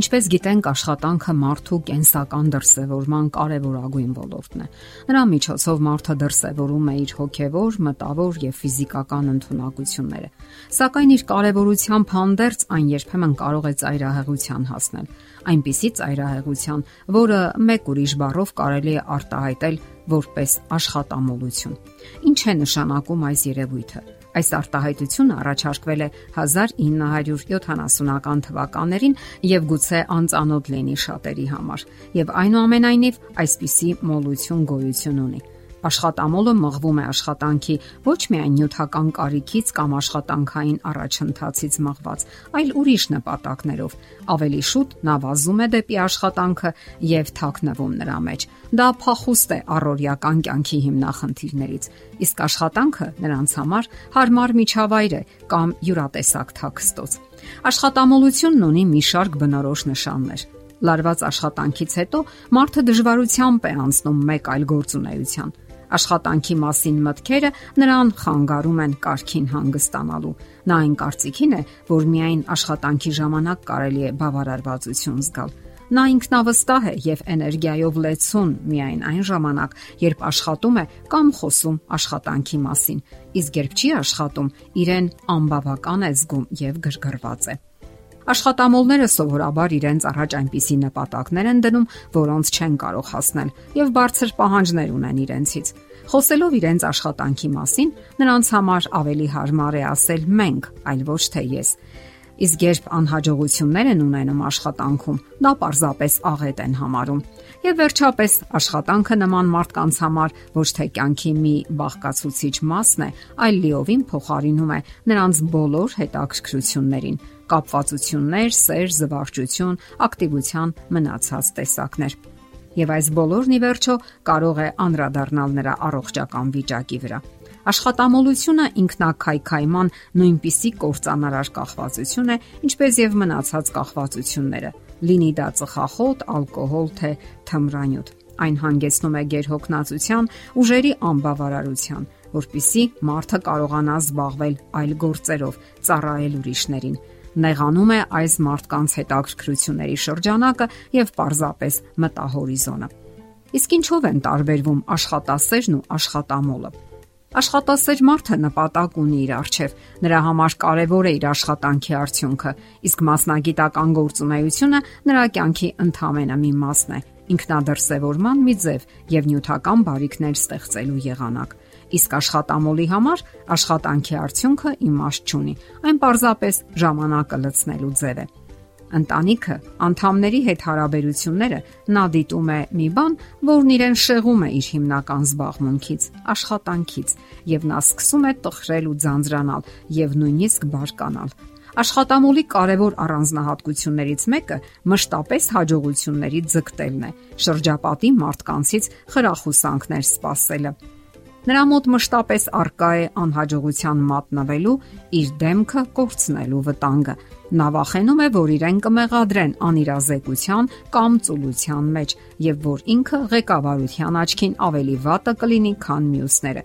Ինչպես գիտենք, աշխատանքը մարդու կենսական դրսևորման կարևորագույն ոլորտն է։ Նրա միջոցով մարդը դրսևորում է իր հոգևոր, մտավոր եւ ֆիզիկական ընտունակությունները։ Սակայն իր կարևորությամբ հանդերձ այն երբեմն կարող է ծայրահեղության հասնել։ Այնպիսի ծայրահեղության, որը մեկ ուրիշ բառով կարելի է արտահայտել որպես աշխատամոլություն։ Ինչ է նշանակում այս երևույթը։ Այս արտահայտությունը առաջարկվել է 1970-ական թվականներին եւ գուցե անծանոթ լինի շատերի համար։ Եվ այնուամենայնիվ այսպիսի մոլություն գոյություն ունի։ Աշխատամոլը մղվում է աշխատանքի ոչ միայն նյութական կարիքից կամ աշխատանքային առաջընթացից մղված, այլ ուրիշ նպատակներով։ Ավելի շուտ նա վազում է դեպի աշխատանքը եւ թաքնվում նրա մեջ։ Դա փախուստ է առօրյական կյանքի հիմնախնդիրներից, իսկ աշխատանքը նրանց համար հարմար միջավայր է կամ յուրատեսակ թաքստոց։ Աշխատամոլությունն ունի մի շարք բնորոշ նշաններ լարված աշխատանքից հետո մարդը դժվարությամբ է անցնում մեկ այլ գործունեության աշխատանքի մասին մտքերը նրան խանգարում են կարքին հանգստանալու։ Նա այն կարծիքին է, որ միայն աշխատանքի ժամանակ կարելի է բավարարվածություն զգալ։ Նա ինքնավստահ է եւ էներգիայով լեցուն միայն այն ժամանակ, երբ աշխատում է կամ խոսում աշխատանքի մասին։ Իսկ երբ չի աշխատում, իրեն անբավական է զգում եւ գրգռված է։ Աշխատամոլները սովորաբար իրենց առաջ այնպիսի նպատակներ են դնում, որոնց չեն կարող հասնել եւ բարձր պահանջներ ունեն իրենցից։ Խոսելով իրենց աշխատանքի մասին, նրանց համար ավելի հարմար է ասել մենք, այլ ոչ թե ես։ Իսկ երբ անհաջողություններ են ունենում աշխատանքում, դա պարզապես աղետ են համարում։ Եվ վերջապես, աշխատանքը նման մարդկանց համար ոչ թե կյանքի մի բաղկացուցիչ մասն է, այլ լիովին փոխարինում է նրանց բոլոր հետաքրքրություններին՝ կապվածություններ, սեր, զվարճություն, ակտիվության մնացած տեսակներ եւ այս բոլորն ի վերջո կարող է անդրադառնալ նրա առողջական վիճակի վրա։ Աշխատամոլությունը ինքնակայքայման նույնպիսի կործանարար կախվածություն է, ինչպես եւ մնացած կախվածությունները։ Լինի դա ծխախոտ, ալկոհոլ թե թմրանյութ։ Այն հանգեցնում է գերհոգնածության, ուժերի անբավարարության, որpիսի մարդը կարողանա զբաղվել այլ գործերով, ծառայել ուրիշներին նեղանում է այս մարդկանց հետաքրքրությունների շրջանակը եւ պարզապես մտահորիզոնը։ Իսկ ինչով են տարբերվում աշխատասերն ու աշխատամոլը։ Աշխատասեր մարդը նպատակ ունի իր արժև, նրա համար կարևոր է իր աշխատանքի արդյունքը, իսկ մասնագիտական գործունեությունը նրա կյանքի ընդհանրապես մի մասն է, ինքնադրսևորման մի ձև եւ նյութական բարիքներ ստեղծելու եղանակ իսկ աշխատամոլի համար աշխատանքի արդյունքը իմաստ չունի։ Այն պարզապես ժամանակը լցնելու ձև է ընտանիքը, անդամների հետ հարաբերությունները նա դիտում է մի բան, որն իրեն շեղում է իր հիմնական զբաղմունքից, աշխատանքից, եւ նա սկսում է տխրել ու ձանձրանալ եւ նույնիսկ բարկանալ։ Աշխատամոլի կարևոր առանձնահատկություններից մեկը մշտապես հաջողությունների ձգտելն է, շրջապատի մարդկանցից խրախուսանքներ սպասելը։ Նրա մոտ մշտապես արկա է անհաջողության մատնվելու, իր դեմքը կորցնելու վտանգը, Նա վախենում է, որ իրեն կմեղադրեն անիրազեկության կամ ծուլության մեջ եւ որ ինքը ղեկավարության աչքին ավելի վատը կլինի, քան մյուսները։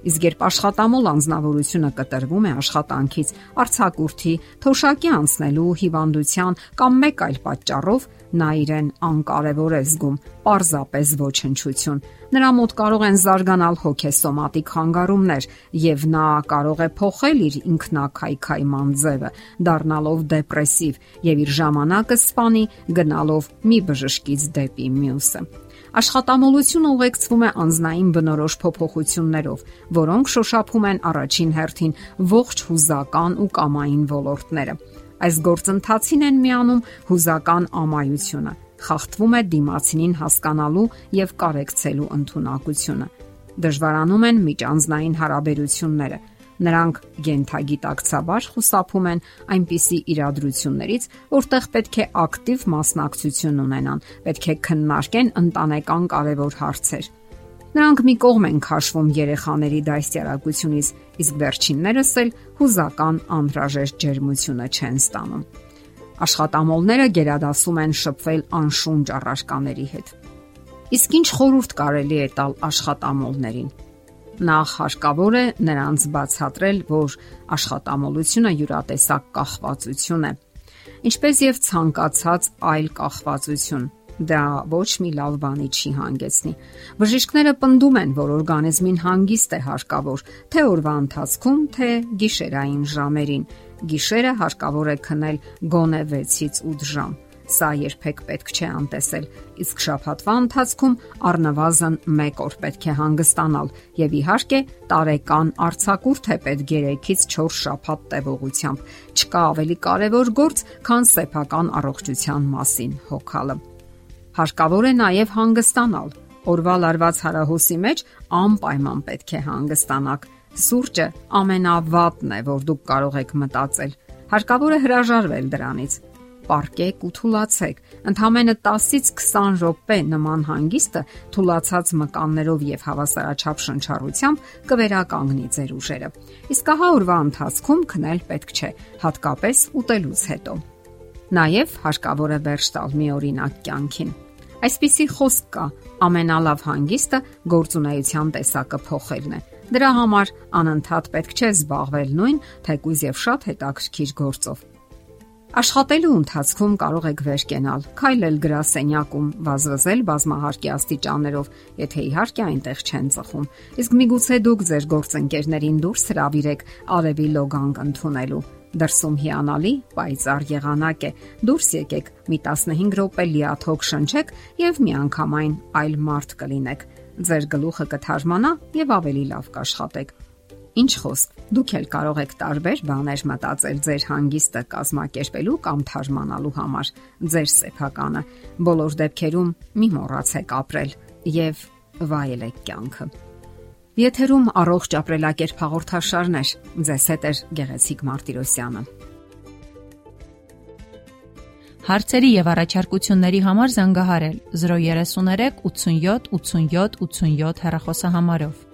Իսկ երբ աշխատամոլ անznավորությունը կտրվում է աշխատանքից արցակուրթի, թոշակի անցնելու հիվանդության կամ մեկ այլ պատճառով, նա իրեն անկարևոր է զգում, պարզապես ոչնչություն։ Նրա մոտ կարող են զարգանալ հոգեսոմատիկ խանգարումներ, եւ նա կարող է փոխել իր ինքնակայքայման ձևը, դառնալով դեպրեսիվ եւ իր ժամանակը սպանի գնալով մի բժշկից դեպի մյուսը։ Աշխատամոլությունը ուղեկցվում է անznային բնորոշ փոփոխություններով, որոնք շոշափում են առաջին հերթին ողջ հուզական ու կամային ոլորտները։ Այս գործընթացին են միանում հուզական ամայությունը, խախտվում է դիմացինին հասկանալու եւ կարեկցելու ընտունակությունը։ Դժվարանում են միջանձնային հարաբերությունները, Նրանք գենթագիտակցաբար խուսափում են այնպիսի իրադրություններից, որտեղ պետք է ակտիվ մասնակցություն ունենան, պետք է քննարկեն ընտանեկան կարևոր հարցեր։ Նրանք մի կողմ են քաշվում երեխաների դաստիարակությունից, իսկ վերջիններս էլ հուզական անհրաժեշտ ջերմությունը չեն ստանում։ Աշխատամոլները գերադասում են շփվել անշունչ առարկաների հետ։ Իսկ ինչ խորհուրդ կարելի է տալ աշխատամոլներին Նախ հարկավոր է նրանց բացատրել, որ աշխատամոլությունը յուրատեսակ կախվածություն է։ ինչպես եւ ցանկացած այլ կախվածություն դա ոչ մի լավ բանի չի հանգեցնի։ Բժիշկները պնդում են, որ օրգանիզմին հանգիստ է հարկավոր թե օրվա ընթացքում, թե գիշերային ժամերին։ Գիշերը հարկավոր է քնել գոնե 6-ից 8 ժամ Սա երբեք պետք չէ անտեսել, իսկ շաբաթվա ընթացքում առնվազն 1 օր պետք է հանգստանալ եւ իհարկե տարեկան արցակուրտ է պետք 3-ից 4 շաբաթ տևողությամբ։ Չկա ավելի կարևոր գործ, քան սեփական առողջության մասին հոգալը։ Հարկավոր է նաև հանգստանալ։ Օրվա լարված հարահոսի մեջ անպայման պետք է հանգստանաք։ Սուրճը ամենավատն է, որ դուք կարող եք մտածել։ Հարկավոր է հրաժարվել դրանից պարկեք ու թուլացեք։ Ընթամենը 10-ից 20 րոպե նման հանգիստը թուլացած մկաններով եւ հավասարաչափ շնչառությամբ կվերականգնի ձեր ուժերը։ Իսկ ահա օրվա ընթացքում քնել պետք չէ, հատկապես ուտելուց հետո։ Նաև հարկավոր է վերջ տալ մի օրինակ կյանքին։ Այսպիսի խոսք կա. ամենալավ հանգիստը գործունեության տեսակը փոխելն է։ Դրա համար անընդհատ պետք չէ զբաղվել նույն, թեկուզ եւ շատ հետաքրքիր գործով։ Աշխատելու ընթացքում կարող եք վեր կենալ, քայլել գրասենյակում, վազվզել բազմահարկի աստիճաններով, եթե իհարկե այնտեղ չեն ծխում։ Իսկ միգուցե դուք ձեր գործընկերներին դուրս հravirեք արևի լոգանք ընդունելու։ Դրսում հիանալի պայծառ եղանակ է։ Դուրս եկեք, մի 15 րոպե լիաթոք շնչեք եւ միանգամայն այլ մարդ կլինեք։ Ձեր գլուխը կթարմանա եւ ավելի լավ կաշխատեք։ Ինչ խոսք, դուք էլ կարող եք տարբեր բաներ մտածել ձեր հանգիստը կազմակերպելու կամ թարմանալու համար։ Ձեր սեփականը բոլոր դեպքերում մի մոռացեք ապրել եւ վայելեք կյանքը։ Եթերում առողջ ապրելակերպ հաղորդաշարներ։ Ձեզ հետ է Գեղեցիկ Մարտիրոսյանը։ Հարցերի եւ առաջարկությունների համար զանգահարել 033 87 87 87 հեռախոսահամարով։